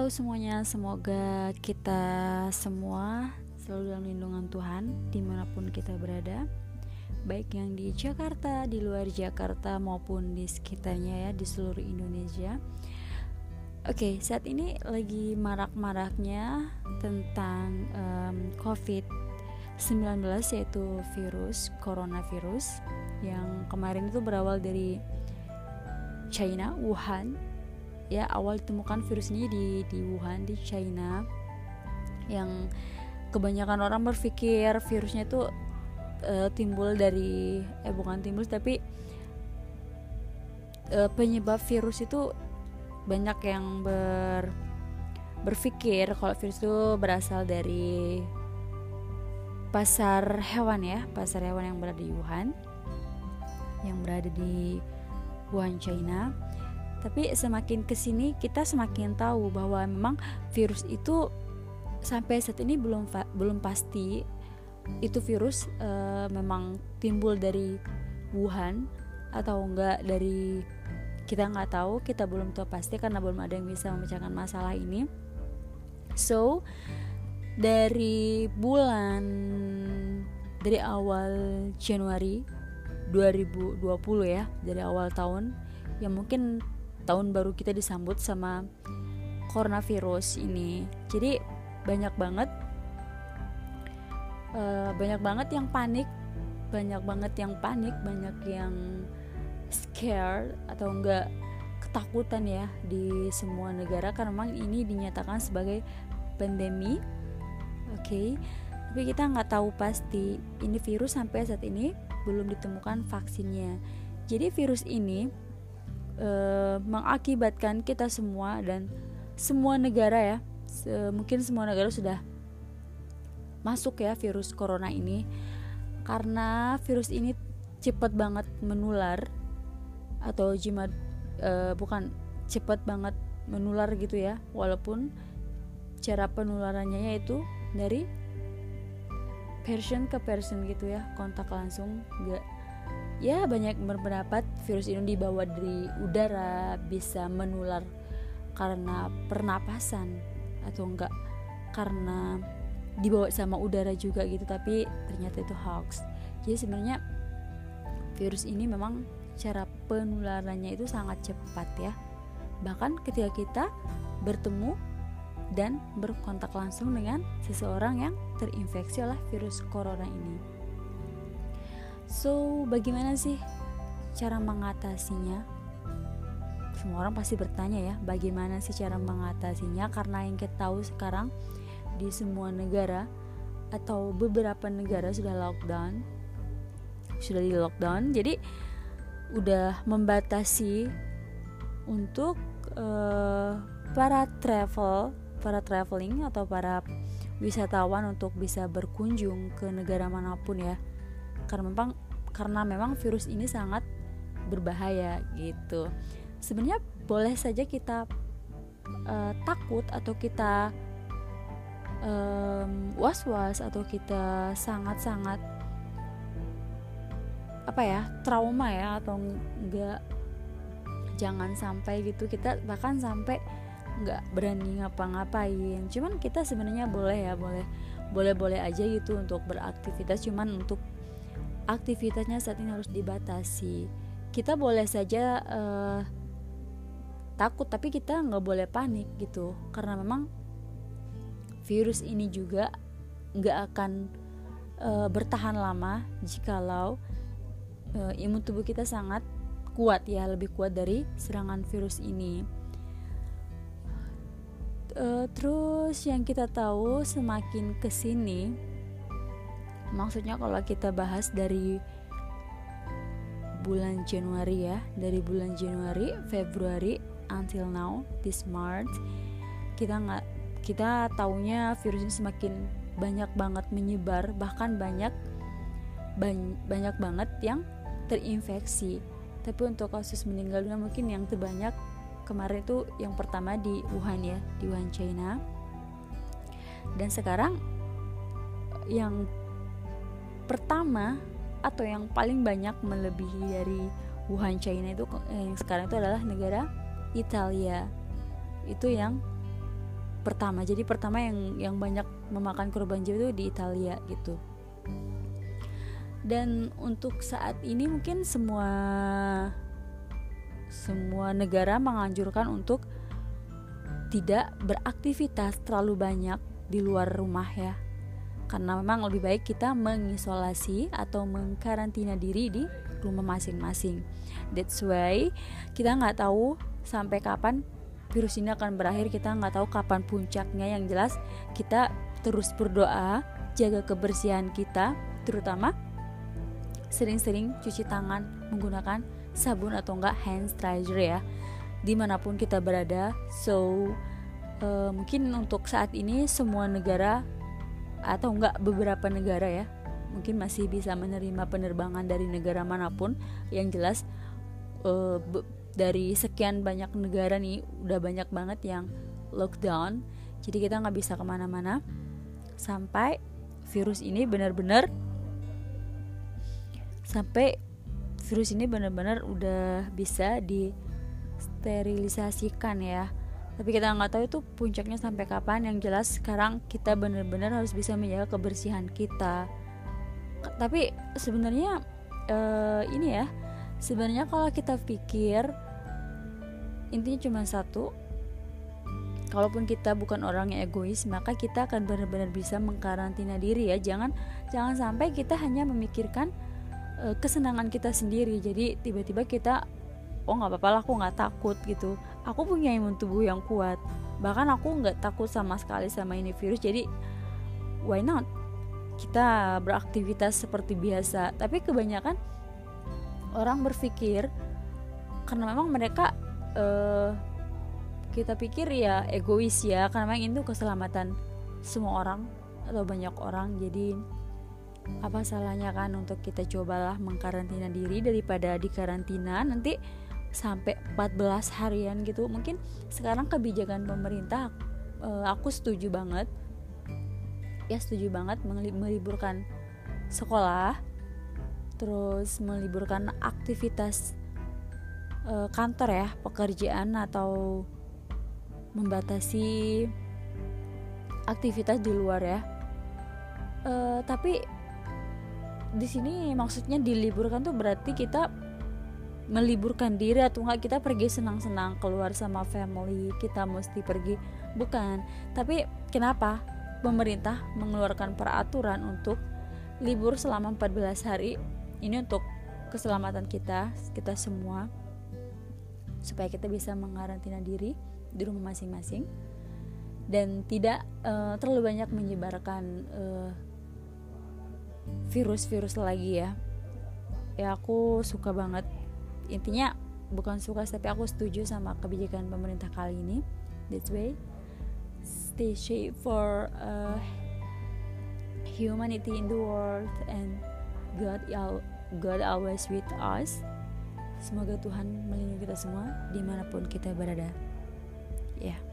Halo semuanya, semoga kita semua selalu dalam lindungan Tuhan di mana pun kita berada. Baik yang di Jakarta, di luar Jakarta maupun di sekitarnya ya, di seluruh Indonesia. Oke, saat ini lagi marak-maraknya tentang um, COVID-19 yaitu virus, coronavirus Yang kemarin itu berawal dari China, Wuhan ya awal ditemukan virus ini di di Wuhan di China yang kebanyakan orang berpikir virusnya itu uh, timbul dari eh bukan timbul tapi uh, penyebab virus itu banyak yang ber berpikir kalau virus itu berasal dari pasar hewan ya pasar hewan yang berada di Wuhan yang berada di Wuhan China tapi semakin ke sini kita semakin tahu bahwa memang virus itu sampai saat ini belum belum pasti itu virus uh, memang timbul dari Wuhan atau enggak dari kita nggak tahu kita belum tahu pasti karena belum ada yang bisa memecahkan masalah ini. So dari bulan dari awal Januari 2020 ya dari awal tahun yang mungkin tahun baru kita disambut sama coronavirus ini. Jadi banyak banget uh, banyak banget yang panik banyak banget yang panik banyak yang scared atau enggak ketakutan ya di semua negara. Karena memang ini dinyatakan sebagai pandemi oke? Okay? tapi kita nggak tahu pasti ini virus sampai saat ini belum ditemukan vaksinnya. Jadi virus ini uh, mengakibatkan kita semua dan semua negara ya se mungkin semua negara sudah masuk ya virus corona ini. Karena virus ini cepat banget menular atau jimat uh, bukan cepat banget menular gitu ya. Walaupun cara penularannya yaitu dari person ke person gitu ya kontak langsung gak ya banyak berpendapat virus ini dibawa dari udara bisa menular karena pernapasan atau enggak karena dibawa sama udara juga gitu tapi ternyata itu hoax jadi sebenarnya virus ini memang cara penularannya itu sangat cepat ya bahkan ketika kita bertemu dan berkontak langsung dengan seseorang yang terinfeksi oleh virus corona ini. So, bagaimana sih cara mengatasinya? Semua orang pasti bertanya ya, bagaimana sih cara mengatasinya? Karena yang kita tahu sekarang di semua negara atau beberapa negara sudah lockdown, sudah di lockdown, jadi udah membatasi untuk uh, para travel, para traveling atau para wisatawan untuk bisa berkunjung ke negara mana pun ya karena memang karena memang virus ini sangat berbahaya gitu. Sebenarnya boleh saja kita uh, takut atau kita um, was-was atau kita sangat-sangat apa ya trauma ya atau enggak jangan sampai gitu. Kita bahkan sampai nggak berani ngapa-ngapain. Cuman kita sebenarnya boleh ya boleh boleh boleh aja gitu untuk beraktivitas. Cuman untuk aktivitasnya saat ini harus dibatasi. Kita boleh saja uh, takut tapi kita nggak boleh panik gitu. Karena memang virus ini juga nggak akan uh, bertahan lama jikalau uh, imun tubuh kita sangat kuat ya lebih kuat dari serangan virus ini. Uh, terus yang kita tahu semakin ke sini maksudnya kalau kita bahas dari bulan Januari ya dari bulan Januari Februari until now this March kita nggak kita taunya virus ini semakin banyak banget menyebar bahkan banyak banyak banget yang terinfeksi. Tapi untuk kasus meninggal dunia mungkin yang terbanyak kemarin itu yang pertama di Wuhan ya di Wuhan China. Dan sekarang yang pertama atau yang paling banyak melebihi dari Wuhan China itu yang sekarang itu adalah negara Italia. Itu yang pertama. Jadi pertama yang yang banyak memakan korban jiwa itu di Italia gitu. Dan untuk saat ini mungkin semua semua negara menganjurkan untuk tidak beraktivitas terlalu banyak di luar rumah ya karena memang lebih baik kita mengisolasi atau mengkarantina diri di rumah masing-masing. That's why kita nggak tahu sampai kapan virus ini akan berakhir kita nggak tahu kapan puncaknya. Yang jelas kita terus berdoa jaga kebersihan kita terutama sering-sering cuci tangan menggunakan sabun atau enggak hand sanitizer ya di mana pun kita berada. So uh, mungkin untuk saat ini semua negara atau enggak beberapa negara ya mungkin masih bisa menerima penerbangan dari negara mana pun. Yang jelas uh, dari sekian banyak negara nih udah banyak banget yang lockdown. Jadi kita nggak bisa ke mana-mana. Sampai virus ini benar-benar sampai virus ini benar-benar udah bisa disterilisasikan ya tapi kita nggak tahu itu puncaknya sampai kapan. Yang jelas sekarang kita benar-benar harus bisa menjaga kebersihan kita. Tapi sebenarnya uh, ini ya sebenarnya kalau kita pikir intinya cuma satu kalaupun kita bukan orang yang egois maka kita akan benar-benar bisa mengkarantina diri ya. Jangan jangan sampai kita hanya memikirkan uh, kesenangan kita sendiri. Jadi tiba-tiba kita oh nggak apa-apa lah aku nggak takut gitu aku punya imun tubuh yang kuat. Bahkan aku nggak takut sama sekali sama ini virus jadi why not? Kita beraktivitas seperti biasa. Tapi kebanyakan orang berpikir karena memang mereka uh, kita pikir ya egois ya karena memang itu keselamatan semua orang atau banyak orang. Jadi apa salahnya kan untuk kita cobalah mengkarantina diri daripada di karantina nanti sampai 14 harian gitu. Mungkin sekarang kebijakan pemerintah uh, aku setuju banget. Ya setuju banget meliburkan sekolah terus meliburkan aktivitas uh, kantor ya pekerjaan atau membatasi aktivitas di luar ya. Uh, tapi di sini maksudnya diliburkan tuh berarti kita meliburkan diri atau enggak kita pergi senang-senang keluar sama family kita mesti pergi. Bukan. Tapi kenapa? Pemerintah mengeluarkan peraturan untuk libur selama 14 hari. Ini untuk keselamatan kita kita semua. Supaya kita bisa mengarantina diri di rumah masing-masing. Dan tidak uh, terlalu banyak menyebarkan uh, virus-virus lagi ya. Ya aku suka banget intinya bukan suka tapi aku setuju sama kebijakan pemerintah kali ini. That's way stay safe for uh, humanity in the world and God God always with us. Semoga Tuhan melindungi kita semua di mana pun kita berada. Ya yeah.